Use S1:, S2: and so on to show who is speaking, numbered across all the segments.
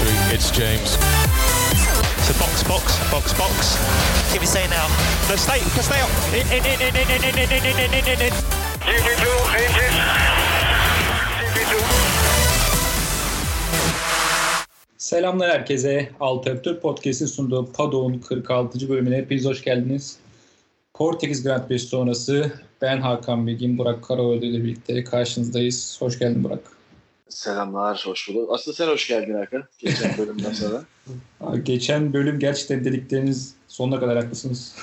S1: victory. It's James.
S2: So box, box, box, box. Give me say now. No, stay, stay up. In, in, in, in, in, in, in, in, in, in, in, in.
S3: GP2, engine. GP2.
S4: Selamlar herkese. Altı Öptür Podcast'in sunduğu Paddock'un 46. bölümüne hepiniz hoş geldiniz. Portekiz Grand Prix sonrası ben Hakan Bilgin, Burak Karaoğlu ile birlikte karşınızdayız. Hoş geldin Burak.
S5: Selamlar, hoş bulduk. Aslında sen hoş geldin Hakan. Geçen bölümden sonra.
S4: Geçen bölüm gerçekten dedikleriniz sonuna kadar haklısınız.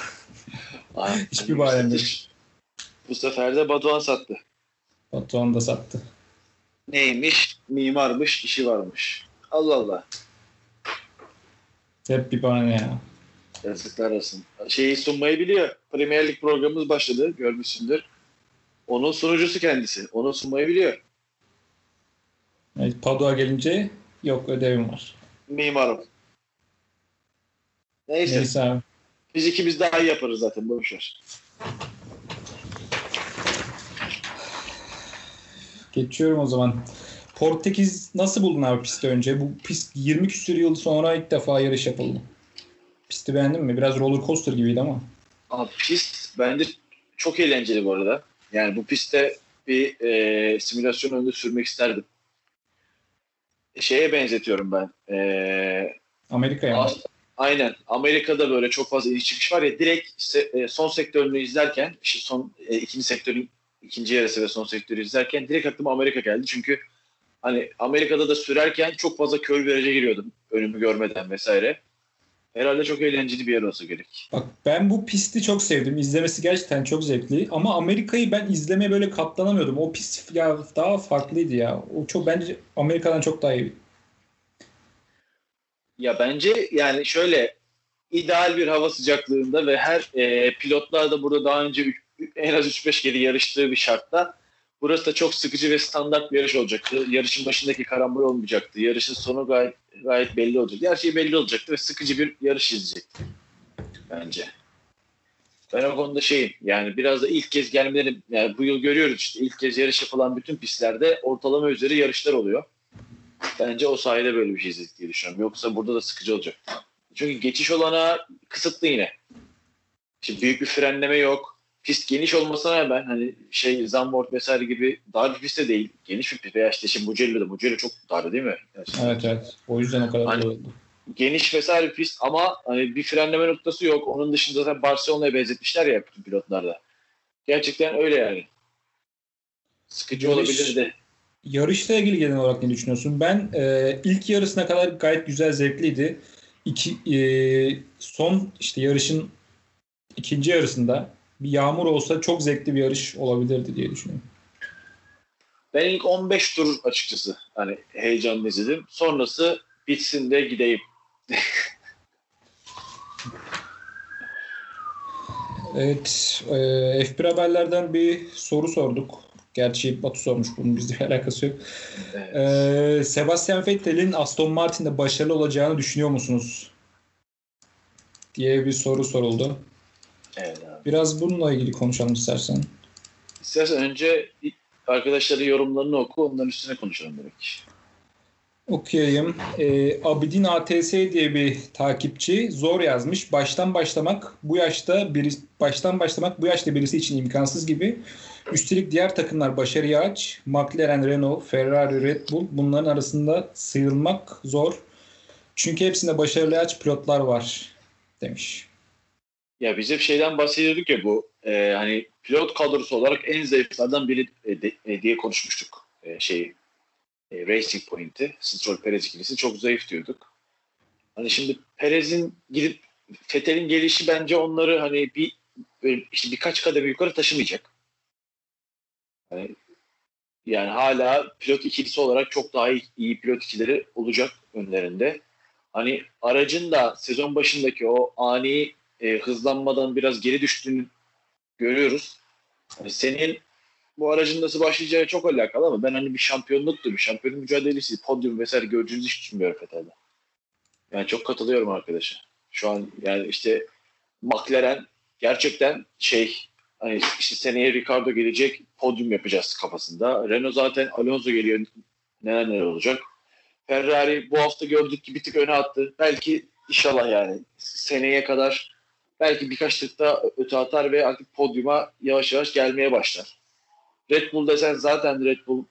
S5: Aa,
S4: Hiçbir bahane yok.
S5: Bu sefer de Batuhan sattı.
S4: Batuhan da sattı.
S5: Neymiş? Mimarmış, işi varmış. Allah Allah.
S4: Hep bir bahane ya.
S5: Yazıklar olsun. Şeyi sunmayı biliyor. Premier Lig programımız başladı. Görmüşsündür. Onun sunucusu kendisi. Onu sunmayı biliyor.
S4: Evet, Padua gelince yok ödevim var.
S5: Mimarım. Neyse.
S4: Neyse abi.
S5: Biz ikimiz daha iyi yaparız zaten. Boş ver.
S4: Geçiyorum o zaman. Portekiz nasıl buldun abi pisti önce? Bu pist 20 küsur yıl sonra ilk defa yarış yapıldı. Pisti beğendin mi? Biraz roller coaster gibiydi ama.
S5: Abi pist bence çok eğlenceli bu arada. Yani bu pistte bir e, simülasyon önünde sürmek isterdim. Şeye benzetiyorum ben. E,
S4: Amerika'ya?
S5: As- Aynen. Amerika'da böyle çok fazla iniş çıkış var ya direkt se- e, son sektörünü izlerken işte son e, ikinci sektörün ikinci yarısı ve son sektörü izlerken direkt aklıma Amerika geldi. Çünkü hani Amerika'da da sürerken çok fazla kör viraja giriyordum önümü görmeden vesaire. Herhalde çok eğlenceli bir yer olsa gerek.
S4: Bak ben bu pisti çok sevdim. İzlemesi gerçekten çok zevkli. Ama Amerika'yı ben izlemeye böyle katlanamıyordum. O pist ya daha farklıydı ya. O çok bence Amerika'dan çok daha iyi.
S5: Ya bence yani şöyle ideal bir hava sıcaklığında ve her e, pilotlar da burada daha önce en az 3-5 kere yarıştığı bir şartta burası da çok sıkıcı ve standart bir yarış olacaktı. Yarışın başındaki karambol olmayacaktı. Yarışın sonu gayet gayet belli olacaktı. Her şey belli olacaktı ve sıkıcı bir yarış izleyecekti bence. Ben o konuda şeyim yani biraz da ilk kez gelmeleri yani bu yıl görüyoruz işte ilk kez yarış yapılan bütün pistlerde ortalama üzeri yarışlar oluyor. Bence o sayede böyle bir şey izledik diye düşünüyorum. Yoksa burada da sıkıcı olacak. Çünkü geçiş olana kısıtlı yine. Şimdi büyük bir frenleme yok. Pist geniş olmasına rağmen hani şey Zandvoort vesaire gibi dar bir pist de değil. Geniş bir pist. Veya işte şimdi Mugello'da. Mugello çok dar değil mi? Gerçekten.
S4: Evet evet. O yüzden o kadar
S5: Hani-
S4: oldu.
S5: Geniş vesaire bir pist ama hani bir frenleme noktası yok. Onun dışında zaten Barcelona'ya benzetmişler ya bütün pilotlarda. Gerçekten öyle yani. Sıkıcı
S4: Yarış-
S5: olabilir de.
S4: Yarışla ilgili genel olarak ne düşünüyorsun? Ben e, ilk yarısına kadar gayet güzel zevkliydi. İki, e, son işte yarışın ikinci yarısında bir yağmur olsa çok zevkli bir yarış olabilirdi diye düşünüyorum.
S5: Ben ilk 15 tur açıkçası hani heyecanlı izledim. Sonrası bitsin de gideyim.
S4: Evet, e, F1 haberlerden bir soru sorduk. Gerçi Batu sormuş bunun bizle alakası yok.
S5: Evet.
S4: E, Sebastian Vettel'in Aston Martin'de başarılı olacağını düşünüyor musunuz? diye bir soru soruldu.
S5: Evet abi.
S4: Biraz bununla ilgili konuşalım istersen.
S5: İstersen önce arkadaşların yorumlarını oku onların üstüne konuşalım direkt.
S4: Okuyayım. Ee, Abidin ATS diye bir takipçi zor yazmış. Baştan başlamak bu yaşta biri, baştan başlamak bu yaşta birisi için imkansız gibi. Üstelik diğer takımlar başarıya aç. McLaren, Renault, Ferrari, Red Bull bunların arasında sıyrılmak zor. Çünkü hepsinde başarılı aç pilotlar var demiş.
S5: Ya biz hep şeyden bahsediyorduk ya bu e, hani pilot kadrosu olarak en zayıflardan biri e, de- e, diye konuşmuştuk. E, şey e, Racing Point'i, Stroll Perez ikilisi çok zayıf diyorduk. Hani şimdi Perez'in gidip Fethel'in gelişi bence onları hani bir böyle işte birkaç kademe yukarı taşımayacak. Hani yani hala pilot ikilisi olarak çok daha iyi, iyi pilot ikileri olacak önlerinde. Hani aracın da sezon başındaki o ani e, hızlanmadan biraz geri düştüğünü görüyoruz. Hani senin bu aracın nasıl başlayacağı çok alakalı ama ben hani bir şampiyonluktu, bir şampiyonluk mücadelesi, podyum vesaire göreceğinizi hiç düşünmüyorum Fethel'de. Yani çok katılıyorum arkadaşa. Şu an yani işte McLaren gerçekten şey hani işte seneye Ricardo gelecek podyum yapacağız kafasında. Renault zaten Alonso geliyor neler neler olacak. Ferrari bu hafta gördük ki bir tık öne attı. Belki inşallah yani seneye kadar belki birkaç tık daha öte atar ve artık podyuma yavaş yavaş gelmeye başlar. Red Bull desen zaten Red Bull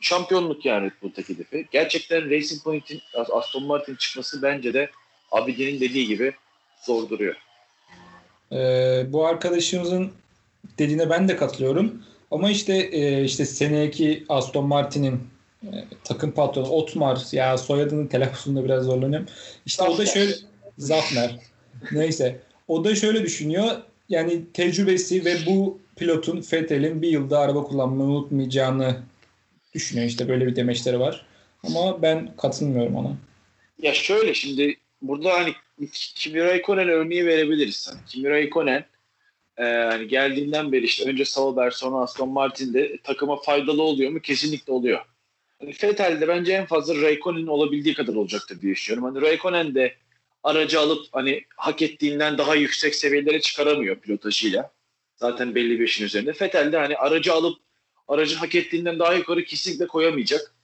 S5: şampiyonluk yani Red Bull'daki hedefi. Gerçekten Racing Point'in Aston Martin çıkması bence de Abidin'in dediği gibi zor duruyor.
S4: Ee, bu arkadaşımızın dediğine ben de katılıyorum. Ama işte e, işte seneki Aston Martin'in e, takım patronu Otmar ya soyadının telaffuzunda biraz zorlanıyorum. İşte o da
S5: Zafner.
S4: şöyle Zafner. Neyse. O da şöyle düşünüyor. Yani tecrübesi ve bu pilotun Vettel'in bir yılda araba kullanmayı unutmayacağını düşünüyor. İşte böyle bir demeçleri var. Ama ben katılmıyorum ona.
S5: Ya şöyle şimdi burada hani Kimi Raikkonen örneği verebiliriz. Hani Kimi Raikkonen e, hani geldiğinden beri işte önce Sauber sonra Aston Martin'de takıma faydalı oluyor mu? Kesinlikle oluyor. Hani Vettel'de bence en fazla Raikkonen'in olabildiği kadar olacaktır diye düşünüyorum. Hani Raikkonen de aracı alıp hani hak ettiğinden daha yüksek seviyelere çıkaramıyor pilotajıyla. Zaten belli bir işin üzerinde. Vettel de hani aracı alıp aracı hak ettiğinden daha yukarı kesinlikle koyamayacak.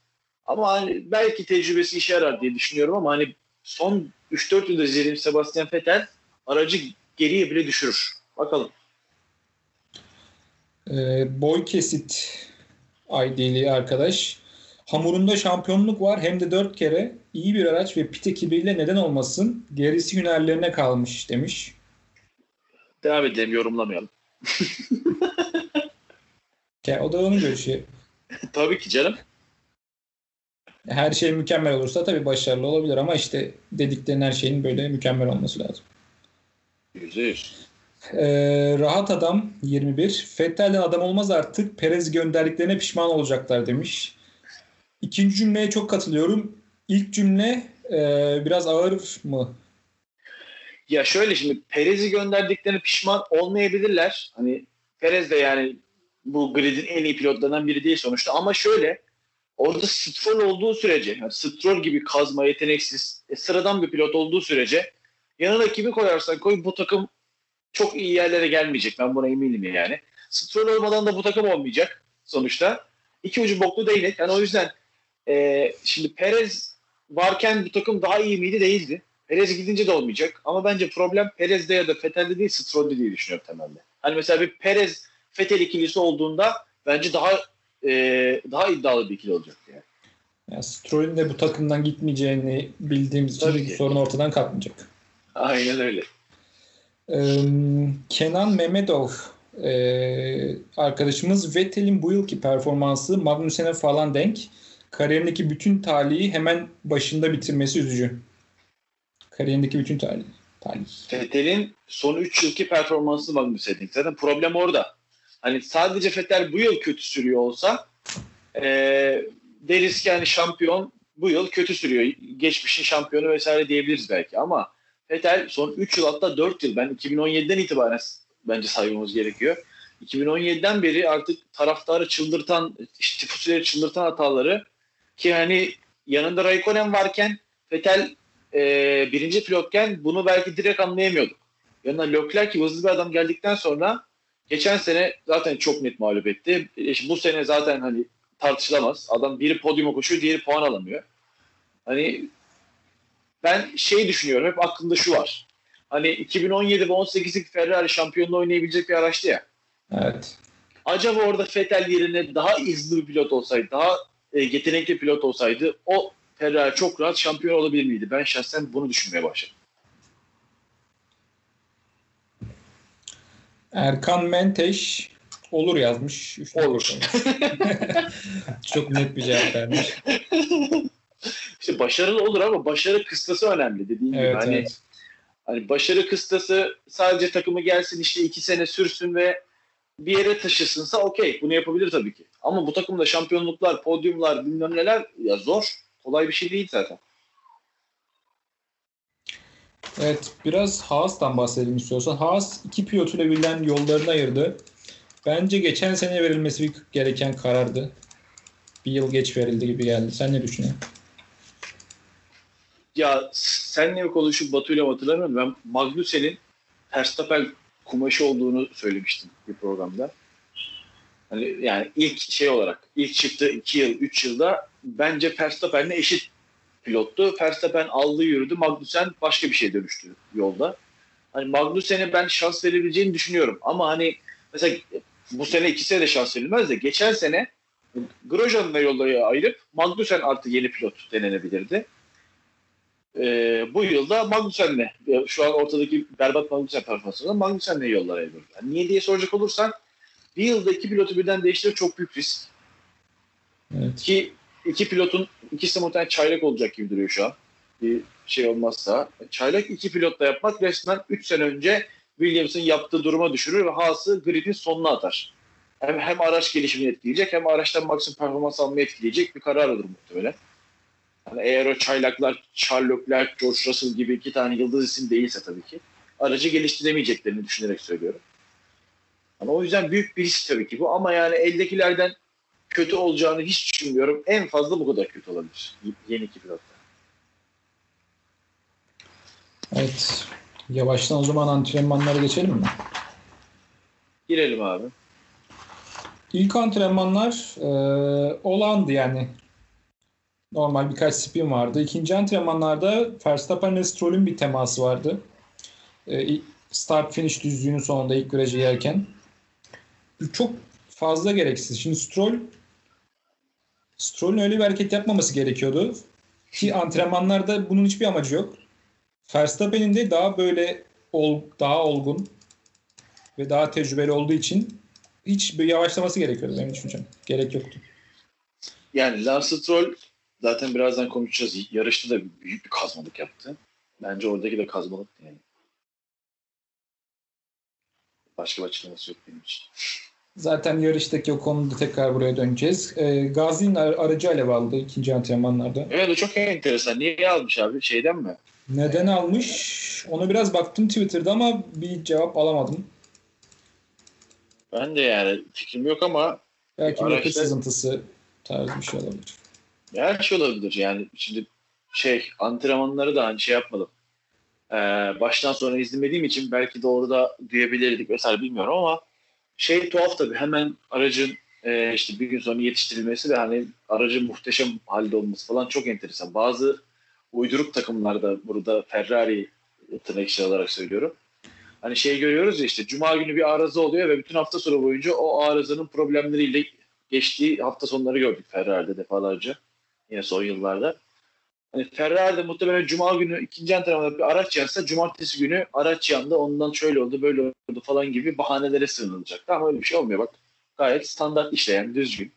S5: Ama hani belki tecrübesi işe yarar diye düşünüyorum ama hani son 3-4 yılda izlediğim Sebastian Vettel aracı geriye bile düşürür. Bakalım.
S4: Ee, boy kesit ID'li arkadaş. Hamurunda şampiyonluk var hem de dört kere. iyi bir araç ve pit ekibiyle neden olmasın? Gerisi hünerlerine kalmış demiş.
S5: Devam edelim yorumlamayalım.
S4: Ya, o da onun görüşü.
S5: Tabii ki canım.
S4: Her şey mükemmel olursa tabii başarılı olabilir ama işte dediklerin her şeyin böyle mükemmel olması lazım.
S5: Yüzde yüz.
S4: Ee, rahat adam 21. Fettel'den adam olmaz artık. Perez gönderdiklerine pişman olacaklar demiş. İkinci cümleye çok katılıyorum. İlk cümle e, biraz ağır mı?
S5: Ya şöyle şimdi Perez'i gönderdiklerine pişman olmayabilirler. Hani Perez de yani bu gridin en iyi pilotlarından biri değil sonuçta ama şöyle orada Stroll olduğu sürece yani Stroll gibi kazma yeteneksiz e, sıradan bir pilot olduğu sürece yanına kimi koyarsan koy bu takım çok iyi yerlere gelmeyecek. Ben buna eminim yani. Stroll olmadan da bu takım olmayacak sonuçta. İki ucu boklu değnek. Yani o yüzden e, şimdi Perez varken bu takım daha iyi miydi? Değildi. Perez gidince de olmayacak. Ama bence problem Perez'de ya da Vettel'de değil Stroll'de diye düşünüyorum temelde. Hani mesela bir Perez Vettel ikilisi olduğunda bence daha e, daha iddialı bir ikili olacak yani.
S4: Yani Stroll'ün de bu takımdan gitmeyeceğini bildiğimiz için
S5: Tabii ki.
S4: sorun ortadan kalkmayacak.
S5: Aynen öyle.
S4: Ee, Kenan Mehmetov ee, arkadaşımız Vettel'in bu yılki performansı Magnussen'e falan denk. Kariyerindeki bütün talihi hemen başında bitirmesi üzücü. Kariyerindeki bütün talih. talih.
S5: Vettel'in son 3 yılki performansı Magnussen'in. Zaten problem orada. Hani sadece Vettel bu yıl kötü sürüyor olsa e, deriz ki yani şampiyon bu yıl kötü sürüyor. Geçmişin şampiyonu vesaire diyebiliriz belki ama Vettel son 3 yıl hatta 4 yıl ben 2017'den itibaren bence saymamız gerekiyor. 2017'den beri artık taraftarı çıldırtan, işte çıldırtan hataları ki hani yanında Raikkonen varken Vettel e, birinci pilotken bunu belki direkt anlayamıyorduk. Yanına Leclerc gibi hızlı bir adam geldikten sonra geçen sene zaten çok net mağlup etti. E, bu sene zaten hani tartışılamaz. Adam biri podyuma koşuyor, diğeri puan alamıyor. Hani ben şey düşünüyorum, hep aklımda şu var. Hani 2017 ve 18'lik Ferrari şampiyonluğu oynayabilecek bir araçtı ya.
S4: Evet.
S5: Acaba orada Vettel yerine daha hızlı bir pilot olsaydı, daha e, yetenekli pilot olsaydı o Ferrari çok rahat şampiyon olabilir miydi? Ben şahsen bunu düşünmeye başladım.
S4: Erkan Menteş olur yazmış. Üç
S5: Olur.
S4: Çok net bir cevap vermiş.
S5: İşte başarılı olur ama başarı kıstası önemli dediğim gibi.
S4: Evet,
S5: Hani,
S4: evet.
S5: hani başarı kıstası sadece takımı gelsin işte iki sene sürsün ve bir yere taşısınsa okey bunu yapabilir tabii ki. Ama bu takımda şampiyonluklar, podyumlar bilmem neler ya zor. Kolay bir şey değil zaten.
S4: Evet, biraz Haas'tan bahsedelim istiyorsan. Haas iki pilotuyla bilen yollarını ayırdı. Bence geçen sene verilmesi gereken karardı. Bir yıl geç verildi gibi geldi. Sen ne düşünüyorsun?
S5: Ya senle konuşup Batu'yla mı hatırlamıyorum. Ben Magnussen'in Verstappen kumaşı olduğunu söylemiştim bir programda. Hani yani ilk şey olarak ilk çıktığı 2 yıl 3 yılda bence Verstappen'le eşit pilottu. Verstappen aldı yürüdü. Magnussen başka bir şey dönüştü yolda. Hani Magnussen'e ben şans verebileceğini düşünüyorum. Ama hani mesela bu sene iki sene de şans verilmez de geçen sene Grosjean'la yolları ayırıp Magnussen artı yeni pilot denenebilirdi. Ee, bu yılda Magnussen'le şu an ortadaki berbat Magnussen performansında Magnussen'le yollar ayırıyor. Yani niye diye soracak olursan bir yılda iki pilotu birden değiştirmek çok büyük risk.
S4: Evet.
S5: Ki iki pilotun ikisi de muhtemelen çaylak olacak gibi duruyor şu an. Bir şey olmazsa. Çaylak iki pilotla yapmak resmen 3 sene önce Williams'ın yaptığı duruma düşürür ve Haas'ı gridin sonuna atar. Hem, hem araç gelişimini etkileyecek hem araçtan maksimum performans almayı etkileyecek bir karar olur muhtemelen. Yani eğer o çaylaklar Charles Leclerc, George Russell gibi iki tane yıldız isim değilse tabii ki aracı geliştiremeyeceklerini düşünerek söylüyorum. Yani o yüzden büyük bir risk tabii ki bu ama yani eldekilerden kötü olacağını hiç düşünmüyorum. En fazla bu kadar kötü olabilir. Yeni iki pilotta.
S4: Evet. Yavaştan o zaman antrenmanlara geçelim mi?
S5: Girelim abi.
S4: İlk antrenmanlar e, olandı yani. Normal birkaç spin vardı. İkinci antrenmanlarda Verstappen ve Stroll'ün bir teması vardı. E, start finish düzlüğünün sonunda ilk virajı yerken. Çok fazla gereksiz. Şimdi Stroll Stroll'ün öyle bir hareket yapmaması gerekiyordu. Ki antrenmanlarda bunun hiçbir amacı yok. Verstappen'in de daha böyle ol, daha olgun ve daha tecrübeli olduğu için hiç bir yavaşlaması gerekiyordu benim düşüncem. Gerek yoktu.
S5: Yani Lance Stroll zaten birazdan konuşacağız. Yarışta da büyük bir kazmalık yaptı. Bence oradaki de kazmalıktı yani. Başka bir açıklaması yok benim için.
S4: Zaten yarıştaki o konuda tekrar buraya döneceğiz. Ee, Gazi'nin ar- aracı alev aldı ikinci antrenmanlarda.
S5: Evet o çok enteresan. Niye almış abi? Şeyden mi?
S4: Neden almış? Ona biraz baktım Twitter'da ama bir cevap alamadım.
S5: Ben de yani fikrim yok ama
S4: Belki
S5: Araçta-
S4: yakıt sızıntısı tarzı bir şey olabilir.
S5: Her şey olabilir. Yani şimdi şey antrenmanları da hani şey yapmadım. Ee, baştan sona izlemediğim için belki de orada duyabilirdik vesaire bilmiyorum ama şey tuhaf tabii hemen aracın e, işte bir gün sonra yetiştirilmesi ve hani aracın muhteşem halde olması falan çok enteresan. Bazı uyduruk takımlarda burada Ferrari tırnak olarak söylüyorum. Hani şey görüyoruz ya işte cuma günü bir arıza oluyor ve bütün hafta sonu boyunca o arızanın problemleriyle geçtiği hafta sonları gördük Ferrari'de defalarca. Yine son yıllarda. Hani Ferrari'de muhtemelen cuma günü ikinci antrenmanda bir araç yansa cumartesi günü araç yandı ondan şöyle oldu böyle oldu falan gibi bahanelere sığınılacak. Ama öyle bir şey olmuyor bak. Gayet standart işleyen düzgün.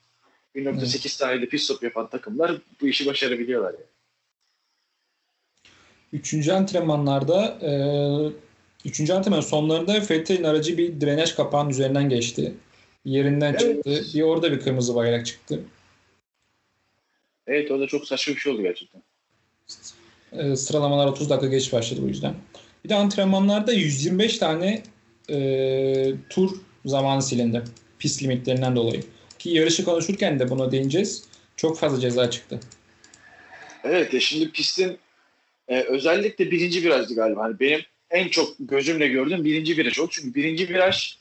S5: 1.8 saniyede pit stop yapan takımlar bu işi başarabiliyorlar yani.
S4: Üçüncü antrenmanlarda e, üçüncü antrenman sonlarında Vettel'in aracı bir drenaj kapağının üzerinden geçti. Yerinden
S5: Evet.
S4: çıktı. Bir orada bir kırmızı bayrak çıktı.
S5: Evet orada çok saçma bir şey oldu gerçekten.
S4: E, sıralamalar 30 dakika geç başladı bu yüzden. Bir de antrenmanlarda 125 tane e, tur zamanı silindi. Pist limitlerinden dolayı. Ki yarışı konuşurken de buna değineceğiz. Çok fazla ceza çıktı.
S5: Evet ya şimdi pistin e, özellikle birinci virajdı galiba. Hani benim en çok gözümle gördüğüm birinci viraj oldu. Çünkü birinci viraj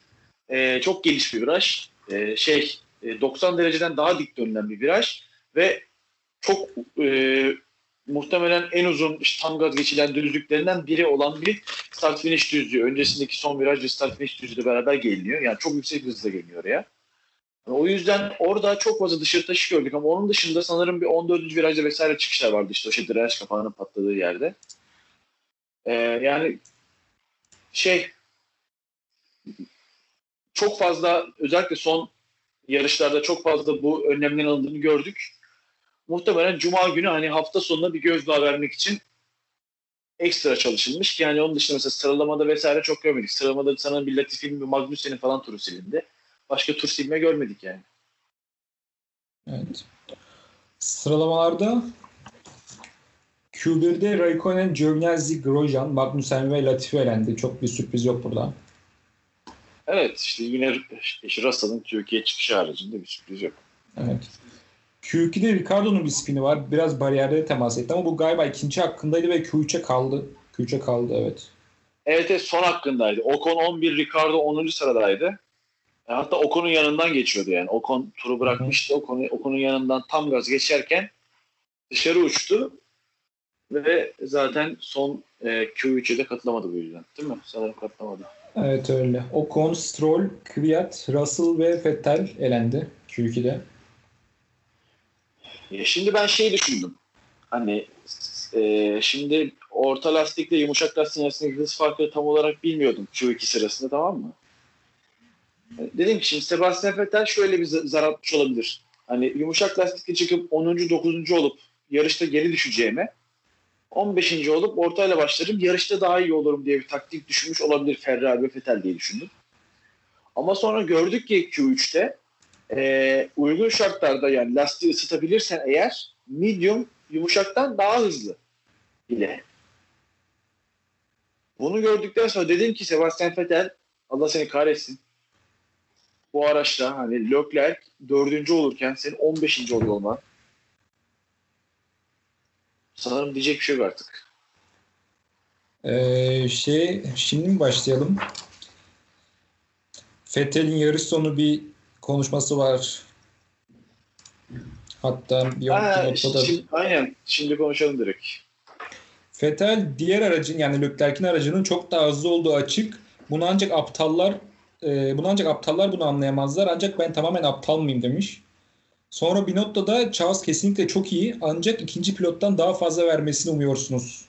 S5: e, çok geniş bir viraj. E, şey e, 90 dereceden daha dik dönülen bir viraj ve çok e, muhtemelen en uzun işte, tam gaz geçilen düzlüklerinden biri olan bir start finish düzlüğü. Öncesindeki son viraj ve start finish düzlüğü beraber geliniyor. Yani çok yüksek hızla geliniyor oraya. O yüzden orada çok fazla dışarı taşı gördük ama onun dışında sanırım bir 14. virajda vesaire çıkışlar vardı işte o şey drenaj kapağının patladığı yerde. Ee, yani şey çok fazla özellikle son yarışlarda çok fazla bu önlemlerin alındığını gördük. Muhtemelen Cuma günü hani hafta sonuna bir gözdağı vermek için ekstra çalışılmış ki yani onun dışında mesela sıralamada vesaire çok görmedik. Sıralamada sanırım bir Latifi'nin bir Magnussen'in falan turu silindi. Başka tur silme görmedik yani.
S4: Evet. Sıralamalarda Q1'de Raikkonen, Giovinazzi, Grosjean, Magnussen ve Latifi elendi. Çok bir sürpriz yok burada.
S5: Evet işte yine işte Russell'ın Türkiye çıkışı haricinde bir sürpriz yok.
S4: Evet. Q2'de Ricardo'nun bir spini var. Biraz bariyerde temas etti ama bu galiba ikinci hakkındaydı ve Q3'e kaldı. Q3'e kaldı evet.
S5: Evet, evet son hakkındaydı. Ocon 11, Ricardo 10. sıradaydı. E, Hatta Ocon'un yanından geçiyordu yani. Ocon turu bırakmıştı. Ocon'un Ocon'un yanından tam gaz geçerken dışarı uçtu. ve zaten son e, Q3'e de katılamadı bu yüzden. Değil mi? Sanırım katılamadı.
S4: Evet öyle. Ocon, Stroll, Kvyat, Russell ve Vettel elendi Q2'de.
S5: Ya şimdi ben şey düşündüm. Hani e, şimdi orta lastikle yumuşak lastik arasındaki hız farkını tam olarak bilmiyordum Q2 sırasında tamam mı? E, Dedim ki şimdi Sebastian Vettel şöyle bir za- zar atmış olabilir. Hani yumuşak lastikle çıkıp 10. 9. olup yarışta geri düşeceğime 15. olup ortayla başlarım yarışta daha iyi olurum diye bir taktik düşünmüş olabilir Ferrari ve Vettel diye düşündüm. Ama sonra gördük ki Q3'te e, uygun şartlarda yani lastiği ısıtabilirsen eğer medium yumuşaktan daha hızlı bile. Bunu gördükten sonra dedim ki Sebastian Vettel Allah seni kahretsin. Bu araçta hani Leclerc dördüncü olurken senin 15. oluyor olman. Sanırım diyecek bir şey yok artık.
S4: Ee, şey, şimdi mi başlayalım? Vettel'in yarış sonu bir konuşması var. Hatta bir
S5: Ha,
S4: noktada
S5: şimdi, aynen. Şimdi konuşalım direkt.
S4: Vettel diğer aracın yani Leclerc'in aracının çok daha hızlı olduğu açık. Bunu ancak aptallar e, bunu ancak aptallar bunu anlayamazlar. Ancak ben tamamen aptal mıyım demiş. Sonra Binotto da Charles kesinlikle çok iyi ancak ikinci pilottan daha fazla vermesini umuyorsunuz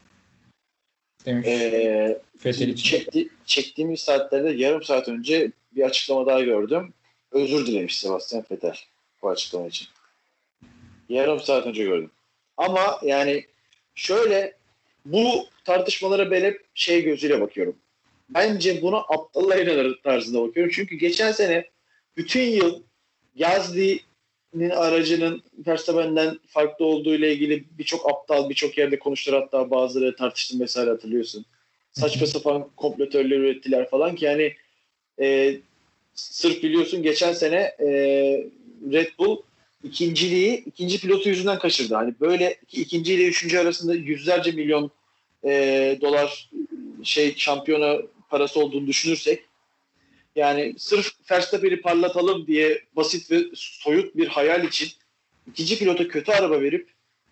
S4: demiş
S5: Ee,
S4: Vettel için.
S5: çekti, çektiğimiz saatlerde yarım saat önce bir açıklama daha gördüm. Özür dilemiş Sebastian Vettel bu açıklama için. Yarım saat önce gördüm. Ama yani şöyle bu tartışmalara ben hep şey gözüyle bakıyorum. Bence buna aptalla inanır tarzında bakıyorum. Çünkü geçen sene bütün yıl Yazdi'nin aracının Verstappen'den farklı olduğu ile ilgili birçok aptal birçok yerde konuştular hatta bazıları tartıştım vesaire hatırlıyorsun. Saçma sapan kompletörler ürettiler falan ki yani e, sırf biliyorsun geçen sene e, Red Bull ikinciliği ikinci pilotu yüzünden kaçırdı. Hani böyle ikinci ile üçüncü arasında yüzlerce milyon e, dolar şey şampiyona parası olduğunu düşünürsek yani sırf Verstappen'i parlatalım diye basit ve soyut bir hayal için ikinci pilota kötü araba verip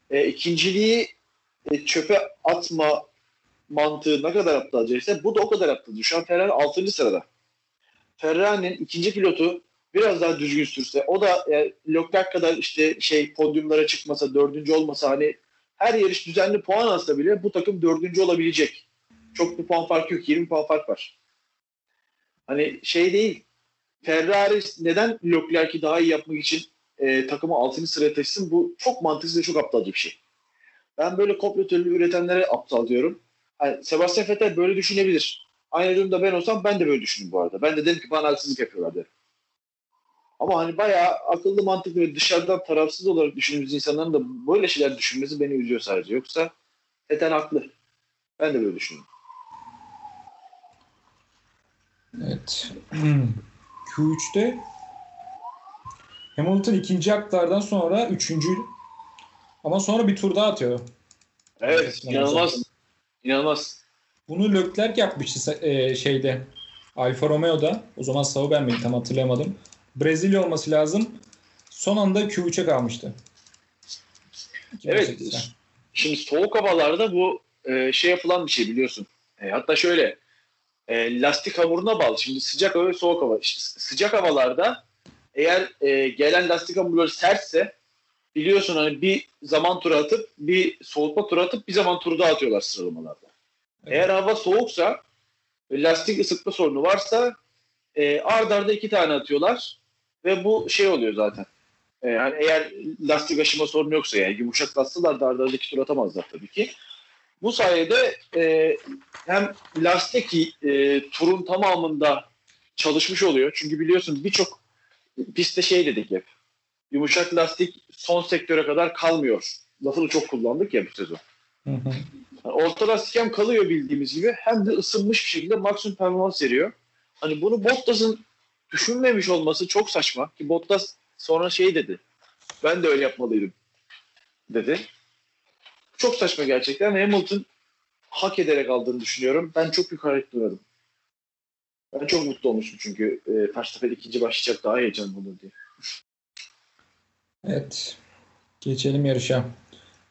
S5: e, ikinciliği e, çöpe atma mantığı ne kadar aptalcaysa bu da o kadar aptalca. Şu an Ferrari 6. sırada. Ferrari'nin ikinci pilotu biraz daha düzgün sürse o da e, Leclerc kadar işte şey podyumlara çıkmasa dördüncü olmasa hani her yarış düzenli puan alsa bile bu takım dördüncü olabilecek. Çok bir puan fark yok. 20 puan fark var. Hani şey değil. Ferrari neden Leclerc'i daha iyi yapmak için e, takımı 6. sıraya taşısın? Bu çok mantıksız ve çok aptalca bir şey. Ben böyle kompletörlü üretenlere aptal diyorum. Hani Sebastian Vettel böyle düşünebilir. Aynı durumda ben olsam ben de böyle düşünürüm bu arada. Ben de derim ki bana haksızlık yapıyorlar derim. Ama hani bayağı akıllı mantıklı ve dışarıdan tarafsız olarak düşündüğümüz insanların da böyle şeyler düşünmesi beni üzüyor sadece. Yoksa Vettel haklı. Ben de böyle düşünüyorum.
S4: Evet. Q3'te Hamilton ikinci aktardan sonra üçüncü ama sonra bir tur daha atıyor.
S5: Evet, inanılmaz. İnanılmaz.
S4: Bunu Leclerc yapmıştı e, şeyde Alfa Romeo'da. O zaman Sauber miydi tam hatırlayamadım. Brezilya olması lazım. Son anda Q3'e kalmıştı.
S5: Evet.
S4: 2018'de.
S5: Şimdi soğuk havalarda bu e, şey yapılan bir şey biliyorsun. E, hatta şöyle e, lastik hamuruna bağlı. Şimdi sıcak hava ve soğuk hava. İşte sıcak havalarda eğer e, gelen lastik hamurları sertse biliyorsun hani bir zaman turu atıp bir soğutma turu atıp bir zaman turu daha atıyorlar sıralamalarda. Eğer hava soğuksa ve lastik ısıtma sorunu varsa e, ard arda iki tane atıyorlar ve bu şey oluyor zaten. E, hani eğer lastik aşıma sorunu yoksa yani yumuşak lastikler de arda arda iki tur atamazlar tabii ki. Bu sayede e, hem lastik e, turun tamamında çalışmış oluyor. Çünkü biliyorsun birçok pistte şey dedik hep. Yumuşak lastik son sektöre kadar kalmıyor. Lafını çok kullandık ya bu sezon.
S4: Hı hı.
S5: Yani orta lastik hem kalıyor bildiğimiz gibi hem de ısınmış bir şekilde maksimum performans veriyor. Hani bunu Bottas'ın düşünmemiş olması çok saçma. Ki Bottas sonra şey dedi. Ben de öyle yapmalıydım dedi. Çok saçma gerçekten. Hamilton hak ederek aldığını düşünüyorum. Ben çok büyük hareket duymadım. Ben çok mutlu olmuşum çünkü e, Verstappen ikinci başlayacak daha heyecanlı olur diye.
S4: Evet. Geçelim yarışa.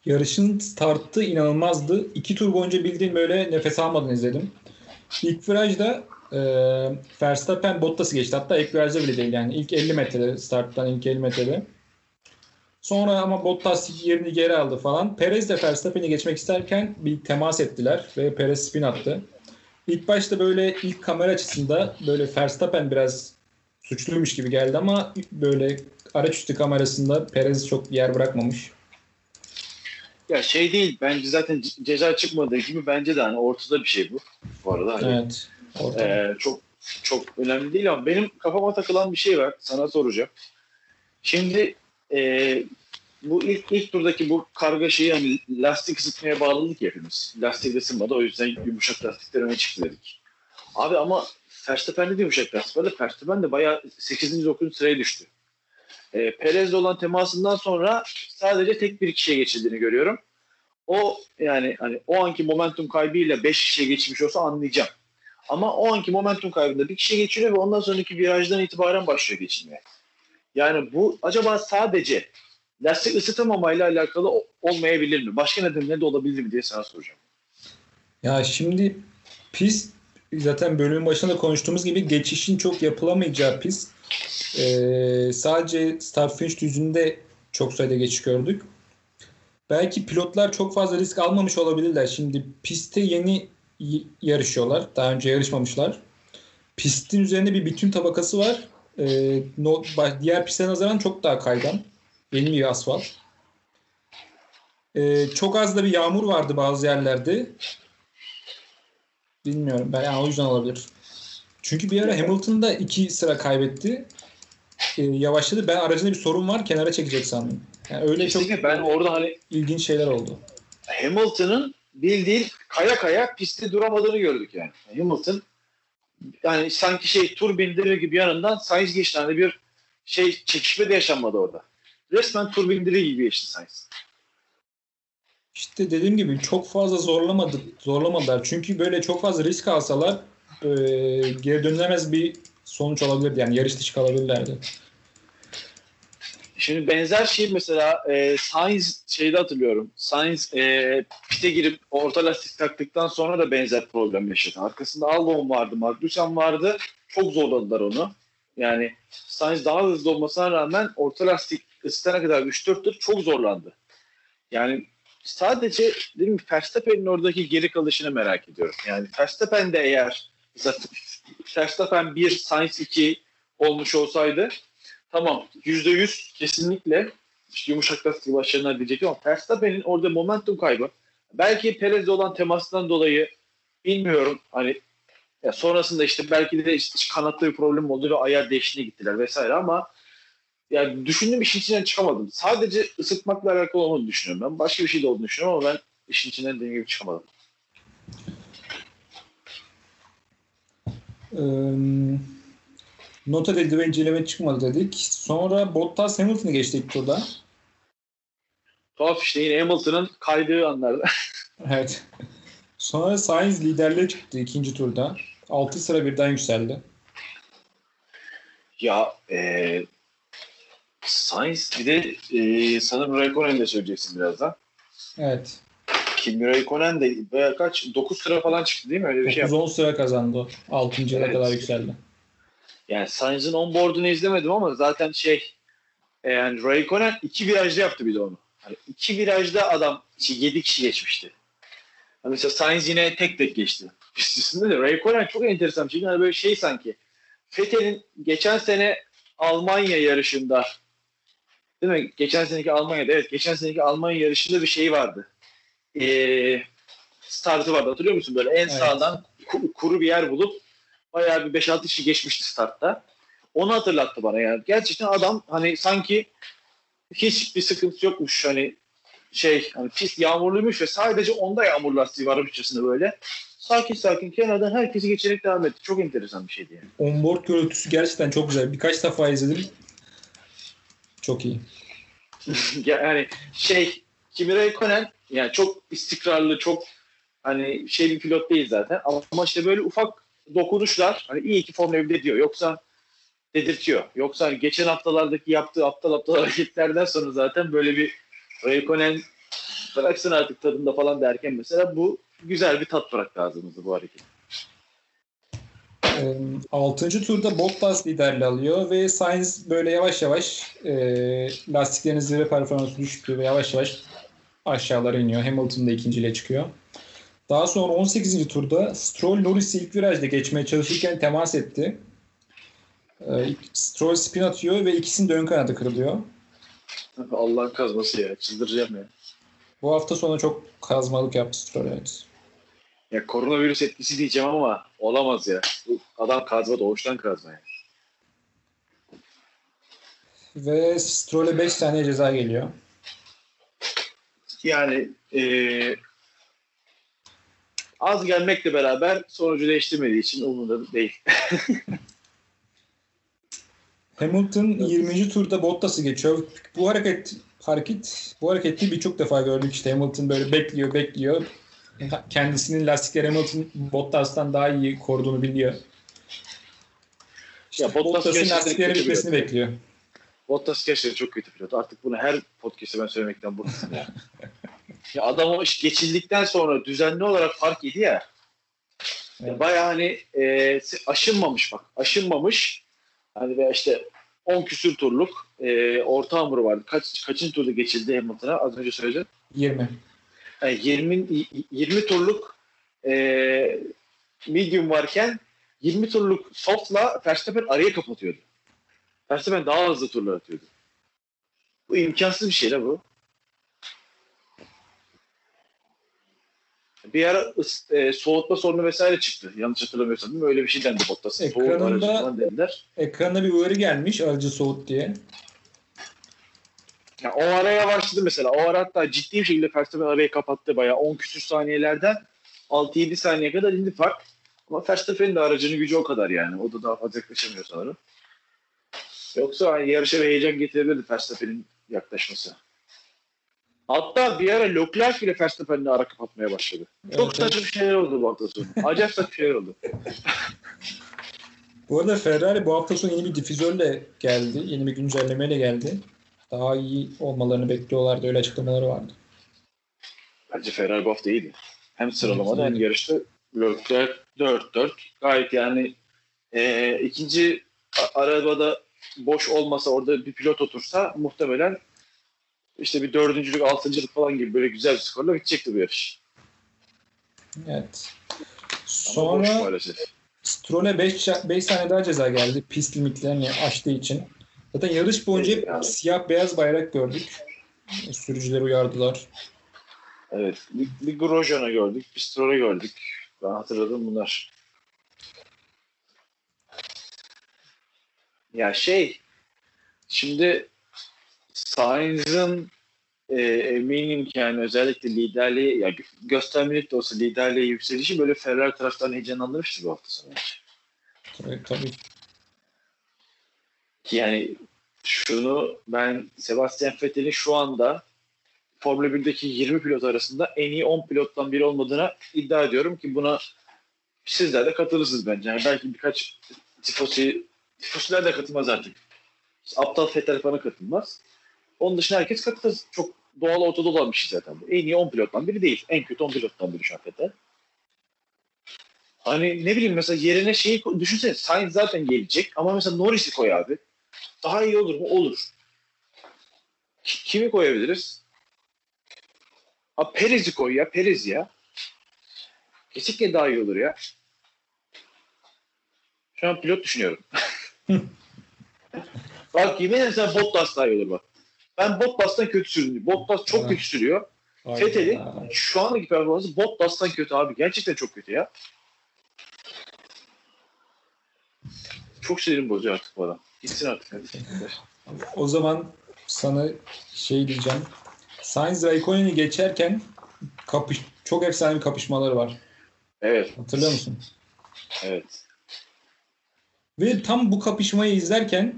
S4: Yarışın startı inanılmazdı. İki tur boyunca bildiğin böyle nefes almadan izledim. İlk virajda e, Verstappen Bottas'ı geçti. Hatta ilk virajda bile değil yani. ilk 50 metrede starttan ilk 50 metrede. Sonra ama Bottas yerini geri aldı falan. Perez de Verstappen'i geçmek isterken bir temas ettiler ve Perez spin attı. İlk başta böyle ilk kamera açısında böyle Verstappen biraz suçluymuş gibi geldi ama böyle araç üstü kamerasında Perez çok yer bırakmamış.
S5: Ya şey değil bence zaten ce- ceza çıkmadığı gibi bence de hani ortada bir şey bu. Bu arada hani
S4: Evet.
S5: Ee, çok çok önemli değil ama benim kafama takılan bir şey var. Sana soracağım. Şimdi e, bu ilk ilk turdaki bu kargaşayı hani lastik ısıtmaya bağladık ya hepimiz. Lastik ısınmadı o yüzden yumuşak lastikler öne çıktı dedik. Abi ama Verstappen'de de yumuşak lastik vardı. Verstappen de bayağı 8. 9. sıraya düştü. E, Perez'le olan temasından sonra sadece tek bir kişiye geçildiğini görüyorum. O yani hani o anki momentum kaybıyla 5 kişiye geçmiş olsa anlayacağım. Ama o anki momentum kaybında bir kişi geçiriyor ve ondan sonraki virajdan itibaren başlıyor geçilmeye. Yani bu acaba sadece lastik ısıtamamayla alakalı olmayabilir mi? Başka nedenleri de olabilir mi diye sana soracağım.
S4: Ya şimdi pist zaten bölümün başında da konuştuğumuz gibi geçişin çok yapılamayacağı pist. Ee, sadece start finish düzünde çok sayıda geçiş gördük. Belki pilotlar çok fazla risk almamış olabilirler. Şimdi pistte yeni yarışıyorlar. Daha önce yarışmamışlar. Pistin üzerinde bir bütün tabakası var. Ee, no- diğer pistlere nazaran çok daha kaygan. Bir asfalt. Ee, çok az da bir yağmur vardı bazı yerlerde. Bilmiyorum. Ben yani o yüzden olabilir. Çünkü bir ara Hamilton'da iki sıra kaybetti. Ee, yavaşladı. Ben aracında bir sorun var. Kenara çekecek sandım. Yani öyle
S5: Kesinlikle
S4: çok
S5: ben orada hani
S4: ilginç şeyler oldu.
S5: Hamilton'ın bildiğin kaya kaya pistte duramadığını gördük yani. Hamilton yani sanki şey tur bindirir gibi yanından Sainz geçti. Hani bir şey çekişme de yaşanmadı orada. Resmen tur bindirir gibi geçti Sainz.
S4: İşte dediğim gibi çok fazla zorlamadı, zorlamadılar. Çünkü böyle çok fazla risk alsalar e, geri dönülemez bir sonuç olabilirdi. Yani yarış dışı kalabilirlerdi.
S5: Şimdi benzer şey mesela e, Sainz şeyde hatırlıyorum. Sainz e, pite girip orta lastik taktıktan sonra da benzer problem yaşadı. Arkasında Albon vardı, Magnussen vardı. Çok zorladılar onu. Yani Sainz daha hızlı olmasına rağmen orta lastik ısıtana kadar 3-4 tur çok zorlandı. Yani sadece dedim Verstappen'in oradaki geri kalışını merak ediyorum. Yani Verstappen de eğer mesela Verstappen 1, Sainz 2 olmuş olsaydı tamam yüzde yüz kesinlikle işte yumuşak lastik başlarına diyecektim ama Verstappen'in orada momentum kaybı belki Perez'le olan temasından dolayı bilmiyorum hani ya sonrasında işte belki de işte kanatta bir problem oldu ve ayar değiştiğine gittiler vesaire ama yani düşündüğüm işin içinden çıkamadım. Sadece ısıtmakla alakalı olduğunu düşünüyorum ben. Başka bir şey de olduğunu düşünüyorum ama ben işin içinden dediğim gibi çıkamadım.
S4: Nota dedi ve inceleme çıkmadı dedik. Sonra Bottas Hamilton'ı geçti ilk turda.
S5: Tuhaf işte yine Hamilton'ın kaydığı anlarda.
S4: Evet. Sonra Sainz liderliğe çıktı ikinci turda. 6 sıra birden yükseldi.
S5: Ya e, Sainz bir de e, sanırım Raikkonen de söyleyeceksin birazdan.
S4: Evet.
S5: Kimi Raikkonen de bayağı kaç 9 sıra falan çıktı değil mi? Öyle bir şey yaptı.
S4: 9-10 sıra kazandı o. 6. yıla
S5: Evet.
S4: kadar yükseldi.
S5: Yani Sainz'in onboard'unu izlemedim ama zaten şey e, yani Raikkonen iki virajda yaptı bir de onu. Hani iki virajda adam 7 kişi geçmişti. Hani mesela Sainz yine tek tek geçti. Pist üstünde de Raikkonen çok enteresan bir şey. Hani böyle şey sanki Vettel'in geçen sene Almanya yarışında değil mi? Geçen seneki Almanya'da evet geçen seneki Almanya yarışında bir şey vardı. Ee, startı vardı hatırlıyor musun? Böyle en
S4: Evet.
S5: sağdan ku- kuru bir yer bulup bayağı bir 5-6 kişi geçmişti startta. Onu hatırlattı bana yani. Gerçekten adam hani sanki hiçbir sıkıntı yokmuş hani şey hani pist yağmurluymuş ve sadece onda yağmur lastiği varmışçasına böyle. Sakin sakin kenardan herkesi geçerek devam etti. Çok enteresan bir şeydi yani.
S4: Onboard görüntüsü gerçekten çok güzel. Birkaç defa izledim. Çok iyi.
S5: yani şey Kimi Räikkönen yani çok istikrarlı, çok hani şey bir pilot değil zaten. Ama işte böyle ufak dokunuşlar hani iyi ki Formula 1'de diyor. Yoksa dedirtiyor. Yoksa hani geçen haftalardaki yaptığı aptal aptal hareketlerden sonra zaten böyle bir Räikkönen bıraksın artık tadında falan derken mesela bu güzel bir tat bıraktı ağzımızda bu hareket.
S4: E, 6. turda Bottas liderliği alıyor ve Sainz böyle yavaş yavaş e, lastiklerin zirve performansı düştü ve yavaş yavaş aşağılara iniyor. Hamilton da ikinciliğe çıkıyor. Daha sonra 18. turda Stroll Norris'i ilk virajda geçmeye çalışırken temas etti. E, Stroll spin atıyor ve ikisinin de ön kanadı kırılıyor.
S5: Allah'ın kazması ya. Çıldıracağım ya.
S4: Bu hafta sonu çok kazmalık yaptı Stroll evet.
S5: Ya koronavirüs etkisi diyeceğim ama olamaz ya. Bu adam kazma doğuştan kazma ya.
S4: Ve Stroll'e 5 tane ceza geliyor.
S5: Yani eee, az gelmekle beraber sonucu değiştirmediği için umurumda değil.
S4: Hamilton 20. turda Bottas'ı geçiyor. Bu hareket hareket bu hareketi birçok defa gördük işte Hamilton böyle bekliyor bekliyor. Kendisinin lastikleri Hamilton Bottas'tan daha iyi koruduğunu biliyor. İşte
S5: Ya Bottas
S4: Bottas'ın lastikleri bitmesini bekliyor.
S5: Bottas gerçekten çok kötü pilot. Artık bunu her podcast'te ben söylemekten bıktım ya. ya adam o iş geçildikten sonra düzenli olarak fark yedi ya.
S4: Evet.
S5: Bayağı hani e, aşınmamış bak. Aşınmamış. Hani veya işte 10 küsür turluk e, orta hamuru vardı. Kaç, kaçıncı turda geçildi Hamilton'a? Az önce söyledim.
S4: 20.
S5: Yani 20, 20 turluk e, medium varken 20 turluk soft'la Verstappen araya kapatıyordu. Verstappen daha hızlı turlar atıyordu. Bu imkansız bir şey la bu. Bir ara e, soğutma sorunu vesaire çıktı. Yanlış hatırlamıyorsam değil mi? Öyle bir şey dendi Bottas'a.
S4: Ekranında-
S5: dediler.
S4: Bir uyarı gelmiş aracı soğut diye.
S5: Ya o ara yavaşladı mesela. O ara hatta ciddi bir şekilde Verstappen arayı kapattı. Bayağı 10 küsür saniyelerden 6-7 saniye kadar indi fark. Ama Verstappen'in de aracının gücü o kadar yani. O da daha fazla yaklaşamıyor sanırım. Yoksa hani yarışa bir heyecan getirebilirdi Verstappen'in yaklaşması. Hatta bir ara Leclerc bile Verstappen'le ara kapatmaya başladı. Çok
S4: Evet,
S5: saçma şeyler oldu bu hafta sonu. Acayip saçma şeyler oldu.
S4: Bu arada Ferrari bu hafta sonu yeni bir difüzörle geldi. Yeni bir güncellemeyle geldi. Daha iyi olmalarını bekliyorlardı. Öyle açıklamaları vardı.
S5: Bence Ferrari bu hafta iyiydi. Hem sıralamada hem yarışta Leclerc 4-4. Gayet yani e, ikinci arabada boş olmasa orada bir pilot otursa muhtemelen işte bir dördüncülük, altıncılık falan gibi böyle güzel bir skorla bitecekti bu yarış.
S4: Evet.
S5: Ama
S4: Sonra. Stroll'e 5 5 tane daha ceza geldi. Pist limitlerini aştığı için. Zaten yarış boyunca hep
S5: Evet.
S4: siyah beyaz bayrak gördük. Sürücüleri uyardılar.
S5: Evet. Bir, bir Grosjean'ı gördük, bir Stroll'ü gördük. Ben hatırladım bunlar. Ya şey, şimdi Sainz'ın e, eminim ki yani özellikle liderliği, ya gö- göstermelik de olsa liderliğe yükselişi böyle Ferrari taraftan heyecanlandırmıştır bu hafta sonu.
S4: Tabii, tabii.
S5: Yani şunu ben Sebastian Vettel'in şu anda Formula 1'deki 20 pilot arasında en iyi 10 pilottan biri olmadığına iddia ediyorum ki buna sizler de katılırsınız bence. Yani belki birkaç tifosi, tifosiler de katılmaz artık. Aptal Vettel falan katılmaz. Onun dışında herkes katılır. Çok doğal ortada olan bir şey zaten. En iyi 10 pilottan biri değil. En kötü 10 pilottan biri şu an Vettel. Hani ne bileyim mesela yerine şeyi düşünsene Sainz zaten gelecek ama mesela Norris'i koy abi. Daha iyi olur mu? Olur. Ki- Kimi koyabiliriz? Ha Perez'i koy ya. Perez ya. Kesinlikle daha iyi olur ya. Şu an pilot düşünüyorum. bak yemin ederim sana Bottas daha iyi olur bak. Ben Bottas'tan kötü sürdüm. Bottas çok kötü sürüyor. Vettel'in şu andaki performansı Bottas'tan kötü abi. Gerçekten çok kötü ya. Çok sinirim bozuyor artık bu adam. Gitsin artık. Hadi.
S4: O zaman sana şey diyeceğim. Sainz Raikkonen'i geçerken kapış çok efsane bir kapışmaları var.
S5: Evet.
S4: Hatırlıyor musun?
S5: Evet.
S4: Ve tam bu kapışmayı izlerken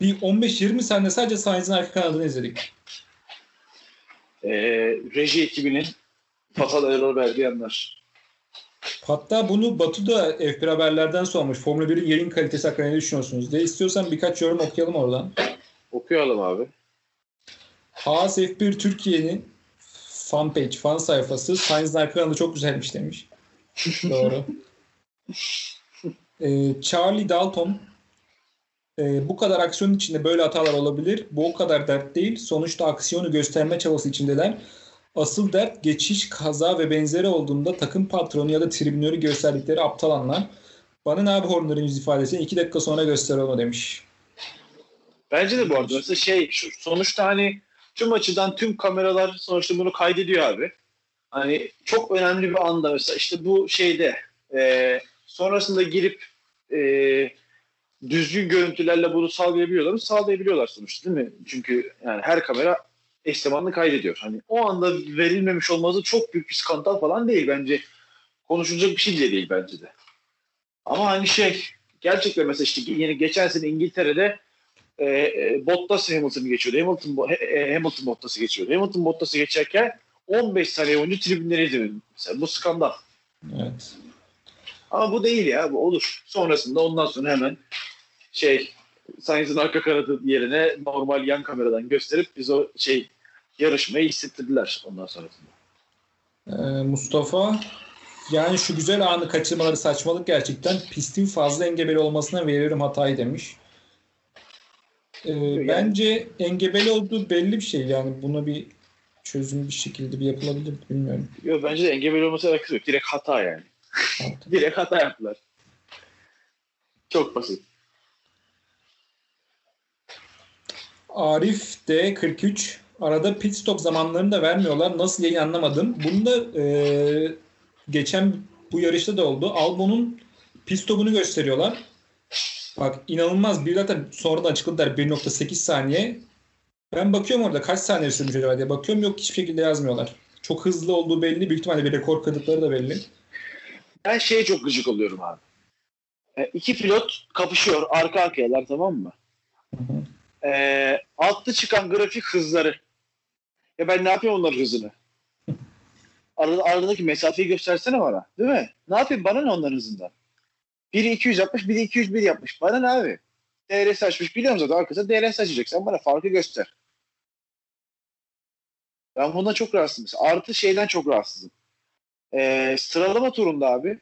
S4: bir 15-20 saniye sadece Sainz'in arka kanadını izledik.
S5: Ee, reji ekibinin fatal error verdiği yanlar.
S4: Hatta bunu Batu da F1 haberlerden sormuş. Formula 1'in yayın kalitesi hakkında ne düşünüyorsunuz diye. İstiyorsan birkaç yorum okuyalım oradan.
S5: Okuyalım abi.
S4: Haas F1 Türkiye'nin fan page, fan sayfası. Sainz'in arka çok güzelmiş demiş. Doğru. Ee, Charlie Dalton e, bu kadar aksiyonun içinde böyle hatalar olabilir. Bu o kadar dert değil. Sonuçta aksiyonu gösterme çabası içindeler. Asıl dert geçiş, kaza ve benzeri olduğunda takım patronu ya da tribünörü gösterdikleri aptal anlar. Bana ne abi Horner'ın yüz ifadesini iki dakika sonra göster onu demiş.
S5: Bence de bu arada mesela şey şu, sonuçta hani tüm açıdan tüm kameralar sonuçta bunu kaydediyor abi. Hani çok önemli bir anda mesela işte bu şeyde e, sonrasında girip e, düzgün görüntülerle bunu sağlayabiliyorlar mı? Sağlayabiliyorlar sonuçta değil mi? Çünkü yani her kamera eş zamanlı kaydediyor. Hani o anda verilmemiş olması çok büyük bir skandal falan değil bence. Konuşulacak bir şey bile değil bence de. Ama hani şey gerçekten mesela işte yeni geçen sene İngiltere'de e, e, Bottas Hamilton'ı geçiyordu. Hamilton, e, Hamilton Bottas'ı geçiyordu. Hamilton Bottas'ı geçerken 15 saniye boyunca tribünleri izledi. Mesela bu skandal.
S4: Evet.
S5: Ama bu değil ya. Bu olur. Sonrasında ondan sonra hemen şey Sainz'in arka kanadı yerine normal yan kameradan gösterip biz o şey yarışmayı hissettirdiler ondan sonrasında.
S4: Ee, Mustafa yani şu güzel anı kaçırmaları saçmalık gerçekten. Pistin fazla engebeli olmasına veriyorum hatayı demiş. Ee, Bence engebeli olduğu belli bir şey. Yani buna bir çözüm bir şekilde bir yapılabilir bilmiyorum.
S5: Yo, bence de engebeli olması alakası yok. Direkt hata yani. Direkt hata yaptılar. Çok basit.
S4: Arif D43 arada pit stop zamanlarını da vermiyorlar. Nasıl yayın anlamadım. Bunu da e, geçen bu yarışta da oldu. Albon'un pit stopunu gösteriyorlar. Bak inanılmaz. Bir zaten sonradan açıkladılar 1.8 saniye. Ben bakıyorum orada kaç saniye sürmüş acaba diye bakıyorum. Yok hiçbir şekilde yazmıyorlar. Çok hızlı olduğu belli. Büyük ihtimalle bir rekor kırdıkları da belli.
S5: Ben şeye çok gıcık oluyorum abi. E, iki pilot kapışıyor arka arkayalar tamam mı? E, altta çıkan grafik hızları. Ya ben ne yapayım onların hızını? Arada, aradaki mesafeyi göstersene bana. Değil mi? Ne yapayım? Bana ne onların hızından? Biri 200 yapmış, biri 201 yapmış. Bana ne abi? DRS açmış. Biliyorum zaten arkasında DRS açacak. Sen bana farkı göster. Ben bundan çok rahatsızım. Artı şeyden çok rahatsızım. Ee, sıralama turunda abi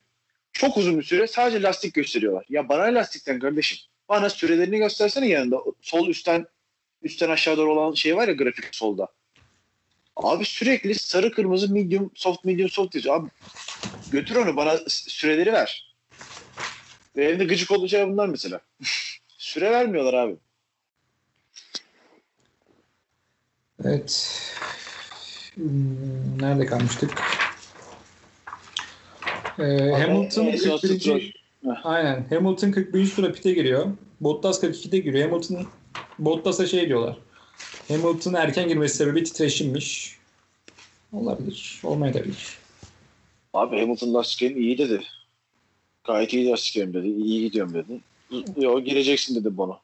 S5: çok uzun bir süre sadece lastik gösteriyorlar. Ya bana lastikten kardeşim. Bana sürelerini göstersene yanında. Sol üstten üstten aşağı doğru olan şey var ya grafik solda. Abi sürekli sarı kırmızı medium soft medium soft yazıyor. Abi götür onu bana süreleri ver. Benim de gıcık olduğu şey bunlar mesela. Süre vermiyorlar abi.
S4: Evet. Hmm, Nerede kalmıştık? Ee, Hamilton
S5: en son
S4: 41.
S5: Stroll.
S4: Aynen. Hamilton 41. tura pite giriyor. Bottas 42'de giriyor. Hamilton Bottas'a şey diyorlar. Hamilton erken girmesi sebebi titreşimmiş. Olabilir. Olmayabilir.
S5: Abi Hamilton lastiklerim iyi dedi. Gayet iyi lastiklerim dedi. İyi gidiyorum dedi. Yo gireceksin dedi bana.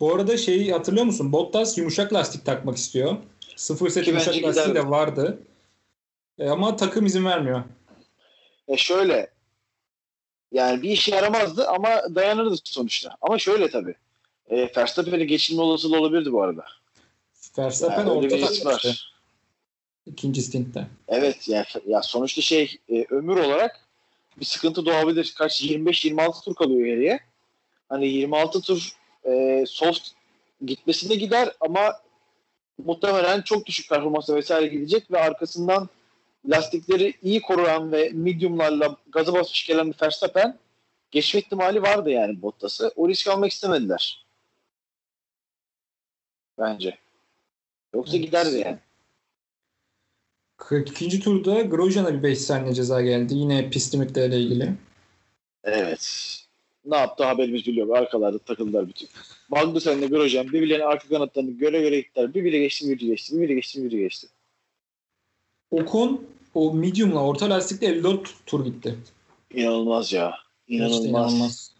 S4: Bu arada şeyi hatırlıyor musun? Bottas yumuşak lastik takmak istiyor. Sıfır set
S5: Ki
S4: yumuşak lastiği
S5: gider.
S4: de vardı. E, ama takım izin vermiyor.
S5: E şöyle yani bir işe yaramazdı ama dayanırdı sonuçta. Ama şöyle tabii. E, Verstappen'e geçilme olasılığı olabilirdi bu arada.
S4: Verstappen
S5: Yani öyle
S4: orta
S5: bir risk
S4: takmıştı.
S5: var.
S4: İkinci stintte.
S5: Evet yani ya sonuçta şey e, ömür olarak bir sıkıntı doğabilir. Kaç 25-26 tur kalıyor geriye. Hani 26 tur e, soft gitmesinde gider ama muhtemelen çok düşük performansla vesaire gidecek ve arkasından lastikleri iyi koruyan ve mediumlarla gaza basmış gelen bir Verstappen geçme ihtimali vardı yani Bottas'ı. O risk almak istemediler. Bence. Yoksa
S4: Evet.
S5: giderdi yani.
S4: 42. turda Grosjean'a bir 5 saniye ceza geldi. Yine pist limitleriyle ilgili.
S5: Evet. Ne yaptı haberimiz biliyor. Arkalarda takıldılar bütün. Magnussen ile Grosjean birbirlerinin arka kanatlarını göre göre gittiler. Bir biri geçti, bir biri geçti. Bir biri geçti, bir biri geçti.
S4: Ocon o medium'la orta lastikle 54 tur gitti.
S5: İnanılmaz ya. İnanılmaz.
S4: İşte inanılmaz.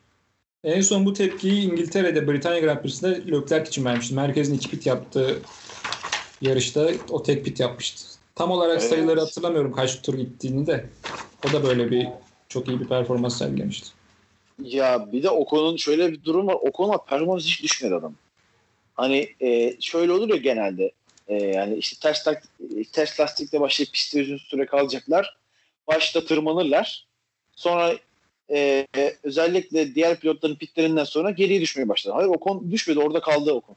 S4: En son bu tepkiyi İngiltere'de Britanya Grand Prix'sinde Leclerc için vermişti. Merkezin iki pit yaptığı yarışta o tek pit yapmıştı. Tam olarak
S5: Evet.
S4: sayıları hatırlamıyorum kaç tur gittiğini de. O da böyle bir çok iyi bir performans sergilemişti.
S5: Ya bir de Ocon'un şöyle bir durum var. Ocon'a performans hiç düşmedi adam. Hani e, şöyle olur ya genelde. E, yani işte ters, tak, ters lastikle başlayıp pistte uzun süre kalacaklar. Başta tırmanırlar. Sonra e, özellikle diğer pilotların pitlerinden sonra geriye düşmeye başladı. Hayır Ocon düşmedi orada kaldı Ocon.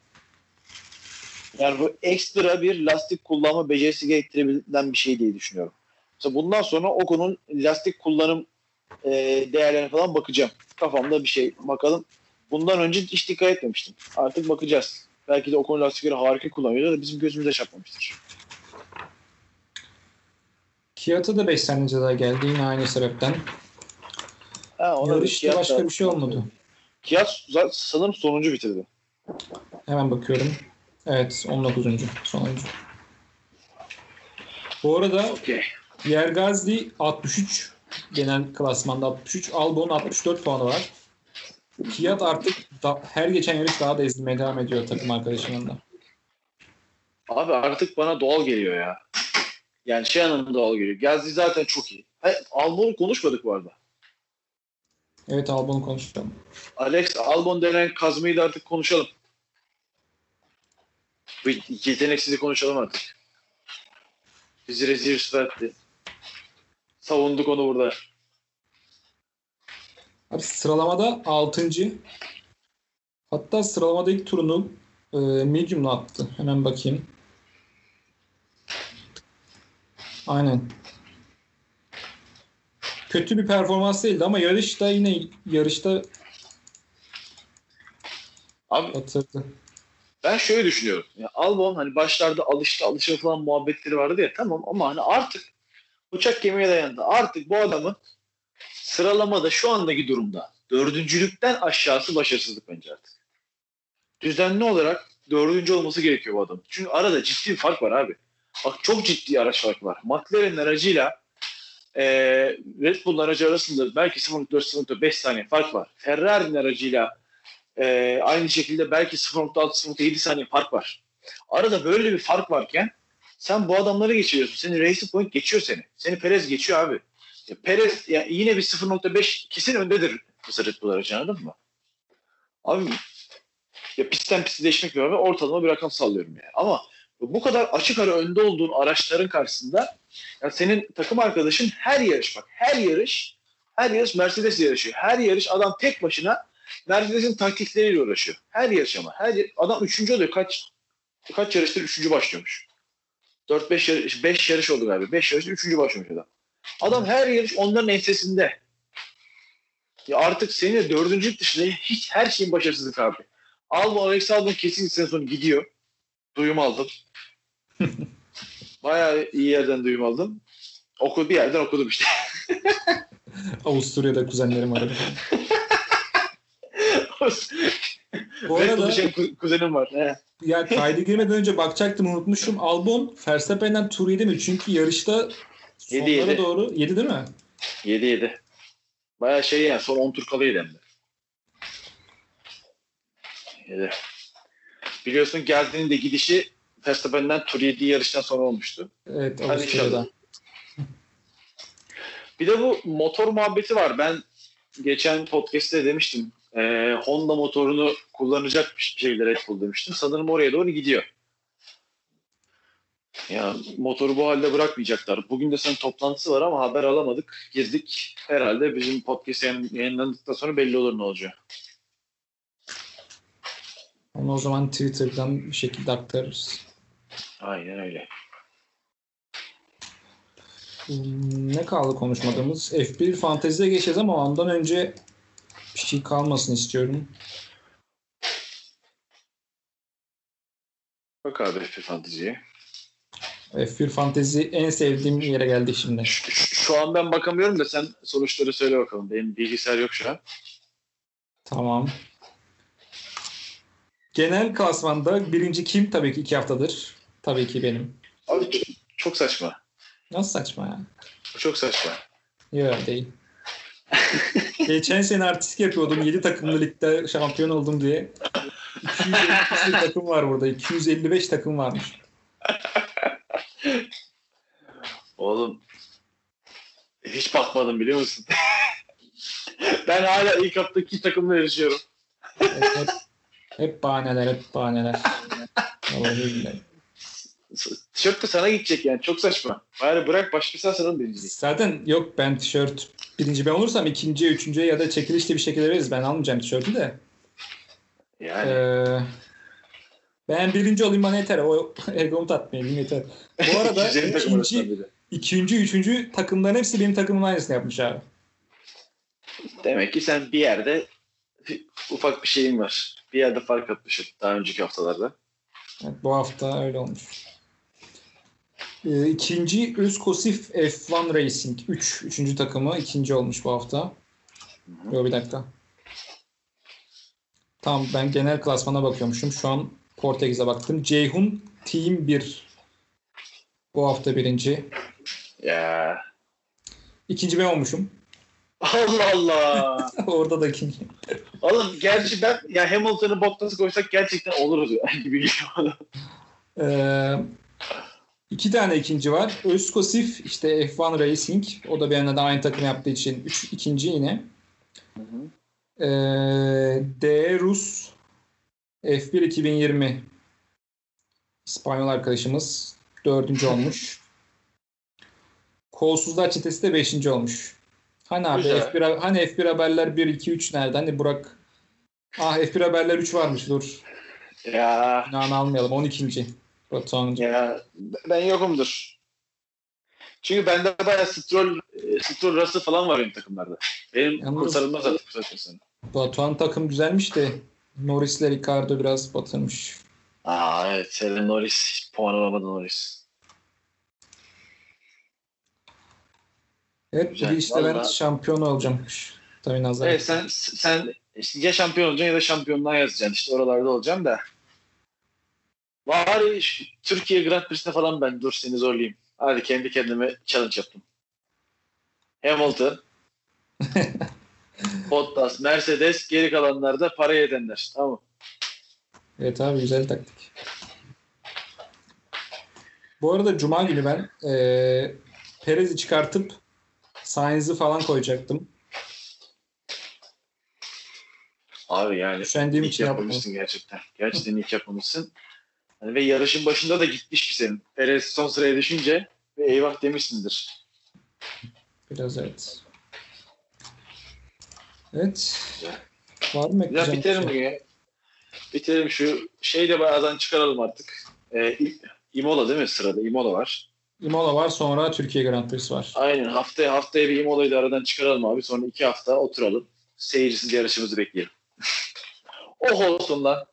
S5: Yani bu ekstra bir lastik kullanma becerisi gerektirebilen bir şey diye düşünüyorum. Mesela bundan sonra Ocon'un lastik kullanım e, değerlerine falan bakacağım. Kafamda bir şey bakalım. Bundan önce hiç dikkat etmemiştim. Artık bakacağız. Belki de Ocon lastikleri harika kullanıyor da bizim gözümüze çarpmamıştır.
S4: Kiyata da 5 sene ceza geldi yine aynı sebepten.
S5: Ha, ona
S4: Yarışta
S5: Kiyat
S4: başka
S5: da-
S4: bir şey olmadı.
S5: Kiyat sanırım sonuncu bitirdi.
S4: Hemen bakıyorum. Evet 19. sonuncu. Bu arada
S5: Okey.
S4: Yergazli 63 genel klasmanda 63. Albon 64 puanı var. Kiyat artık da, her geçen yarış daha da ezilmeye devam ediyor takım arkadaşının da.
S5: Abi artık bana doğal geliyor ya. Yani şey anlamda doğal geliyor. Gazli zaten çok iyi. Albon'u konuşmadık bu arada.
S4: Evet Albon'u konuşalım.
S5: Alex Albon denen kazmayı da artık konuşalım. Bu yeteneksizi konuşalım artık. Bizi rezil etti. Savunduk onu burada.
S4: Abi sıralamada 6. Hatta sıralamada ilk turunu e, medium'la attı. Hemen bakayım. Aynen. Kötü bir performans değildi ama yarışta yine yarışta
S5: Abi
S4: batırdı.
S5: ben şöyle düşünüyorum. Ya Albon hani başlarda alıştı alışa falan muhabbetleri vardı ya tamam ama hani artık uçak gemiye dayandı. Artık bu adamın sıralamada şu andaki durumda dördüncülükten aşağısı başarısızlık bence artık. Düzenli olarak dördüncü olması gerekiyor bu adam. Çünkü arada ciddi bir fark var abi. Bak çok ciddi araç farkı var. McLaren'in aracıyla e, Red Bull'un aracı arasında belki 0.4-0.5 saniye fark var. Ferrari'nin aracıyla e, aynı şekilde belki 0.6-0.7 saniye fark var. Arada böyle bir fark varken sen bu adamları geçiriyorsun. Seni Racing Point geçiyor seni. Seni Perez geçiyor abi. Perez ya yine bir 0.5 kesin öndedir bu Red Bull anladın mı? Abi ya pistten piste değişmek ve ortalama bir rakam sallıyorum yani. Ama bu kadar açık ara önde olduğun araçların karşısında ya senin takım arkadaşın her yarış bak her yarış her yarış Mercedes yarışıyor. Her yarış adam tek başına Mercedes'in taktikleriyle uğraşıyor. Her yarış ama. Her yer- adam üçüncü oluyor. Kaç kaç yarıştır üçüncü başlıyormuş. 4-5 yarış, 5 yarış oldu galiba. 5 yarış üçüncü başlamış adam. Adam her yarış onların ensesinde. Ya artık senin dördüncülük dışında hiç her şeyin başarısızlık abi. Albon, Alex Albon kesin sene sonu gidiyor. Duyum aldım. Bayağı iyi yerden duyum aldım. Oku, bir yerden okudum işte.
S4: Avusturya'da kuzenlerim aradı. Bu arada
S5: şey, ku- kuzenim var. He.
S4: ya kaydı girmeden önce bakacaktım unutmuşum. Albon Verstappen'den tur yedi mi? Çünkü yarışta sonlara
S5: Yedi, yedi.
S4: doğru 7 değil mi?
S5: 7 7. Baya şey yani son 10 tur kalıydı hem de. Yedi. Biliyorsun geldiğinin de gidişi Verstappen'den tur 7 yarıştan sonra olmuştu.
S4: Evet
S5: Hadi inşallah. Bir de bu motor muhabbeti var. Ben geçen podcast'te demiştim. Ee, Honda motorunu kullanacakmış bir şeyler Red Bull demiştim. Sanırım oraya doğru gidiyor. Ya motoru bu halde bırakmayacaklar. Bugün de senin toplantısı var ama haber alamadık. Girdik. Herhalde bizim podcast yayın- yayınlandıktan sonra belli olur ne olacak.
S4: Onu o zaman Twitter'dan bir şekilde aktarırız.
S5: Aynen öyle.
S4: Ne kaldı konuşmadığımız? F1 fanteziye geçeceğiz ama ondan önce bir şey kalmasın istiyorum.
S5: Bak abi F1 Fantasy'ye.
S4: F1 fantezi en sevdiğim yere geldik şimdi.
S5: Şu, şu- an ben bakamıyorum da sen sonuçları söyle bakalım. Benim bilgisayar yok şu an.
S4: Tamam. Genel klasmanda birinci kim? Tabii ki iki haftadır. Tabii ki benim.
S5: Abi ç- çok saçma.
S4: Nasıl saçma ya?
S5: Çok saçma.
S4: Yok değil. Geçen sene artistik yapıyordum. 7 takımlı ligde şampiyon oldum diye. 250 takım var burada. 255 takım varmış.
S5: Oğlum hiç bakmadım biliyor musun? ben hala ilk haftaki takımla yarışıyorum.
S4: Hep, hep, hep bahaneler, hep bahaneler.
S5: Tişört de sana gidecek yani. Çok saçma. Bari bırak başkası alsın birinciliği.
S4: Zaten yok ben tişört birinci ben olursam ikinciye, üçüncüye ya da çekilişli bir şekilde veririz. Ben almayacağım tişörtü de.
S5: Yani.
S4: Ee, ben birinci olayım bana yeter. O egomu tatmayayım yeter. Bu arada ikinci. İkinci, üçüncü takımların hepsi benim takımın aynısını yapmış abi.
S5: Demek ki sen bir yerde ufak bir şeyin var. Bir yerde fark atmışsın daha önceki haftalarda.
S4: Evet, bu hafta öyle olmuş. Ee, ikinci Özkosif F1 Racing 3. Üçüncü takımı ikinci olmuş bu hafta. Yok bir dakika. Tamam ben genel klasmana bakıyormuşum. Şu an Portekiz'e baktım. Ceyhun Team 1. Bu hafta birinci.
S5: Ya.
S4: İkinci ben olmuşum.
S5: Allah Allah.
S4: Orada da ikinci.
S5: Oğlum gerçi ben ya Hamilton'ı Bottas'ı koysak gerçekten oluruz ya gibi geliyor.
S4: Ee, iki tane ikinci var. Özkosif işte F1 Racing. O da benimle de aynı takım yaptığı için üç, ikinci yine. Ee, D Rus F1 2020 İspanyol arkadaşımız dördüncü olmuş. Kolsuzlar çetesi de beşinci olmuş. Hani abi
S5: Güzel.
S4: F1 hani F1 haberler 1 2 3 nerede? Hani Burak Ah F1 haberler 3 varmış dur.
S5: Ya.
S4: Günahını almayalım 12. Batuhan'cığım.
S5: Ya ben yokumdur. Çünkü bende bayağı Stroll, Stroll Russell falan var benim takımlarda. Benim
S4: Yalnız-
S5: kurtarılmaz artık bu saatten sonra.
S4: Batuhan takım güzelmiş de Norris'le Ricardo biraz batırmış.
S5: Aa evet. Selim Norris. Puan alamadı Norris.
S4: Evet
S5: Güzel,
S4: bir işte ben
S5: vallahi-
S4: şampiyon olacağım. Tabii nazar.
S5: Evet sen sen işte ya şampiyon olacaksın ya da şampiyonluğa yazacaksın. İşte oralarda olacağım da. Bari Türkiye Grand Prix'sine falan ben dur seni zorlayayım. Hadi kendi kendime challenge yaptım. Hamilton, Bottas, Mercedes, geri kalanlarda para edenler. Tamam.
S4: Evet abi güzel taktik. Bu arada Cuma günü ben eee Perez'i çıkartıp Sainz'i falan koyacaktım.
S5: Abi yani
S4: Üşendiğim için
S5: yapmamışsın gerçekten. Gerçekten ilk yapmamışsın. Hani ve yarışın başında da gitmiş ki senin. Perez son sıraya düşünce ve eyvah demişsindir.
S4: Biraz evet. Evet.
S5: Güzel.
S4: Var mı
S5: Ya bitirelim
S4: şey?
S5: ya. Bitirelim şu şeyi de bazen çıkaralım artık. Ee, Imola değil mi sırada? Imola var.
S4: Imola var sonra Türkiye Grand Prix'si var.
S5: Aynen haftaya haftaya bir Imola'yı da aradan çıkaralım abi. Sonra iki hafta oturalım. Seyircisiz yarışımızı bekleyelim. oh olsun lan.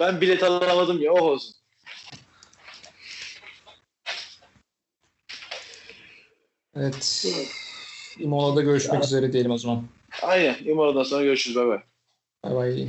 S5: Ben bilet alamadım ya oh olsun.
S4: Evet. Imola'da görüşmek üzere diyelim o zaman.
S5: Aynen Imola'dan sonra görüşürüz. Bay bay.
S4: Bay bay.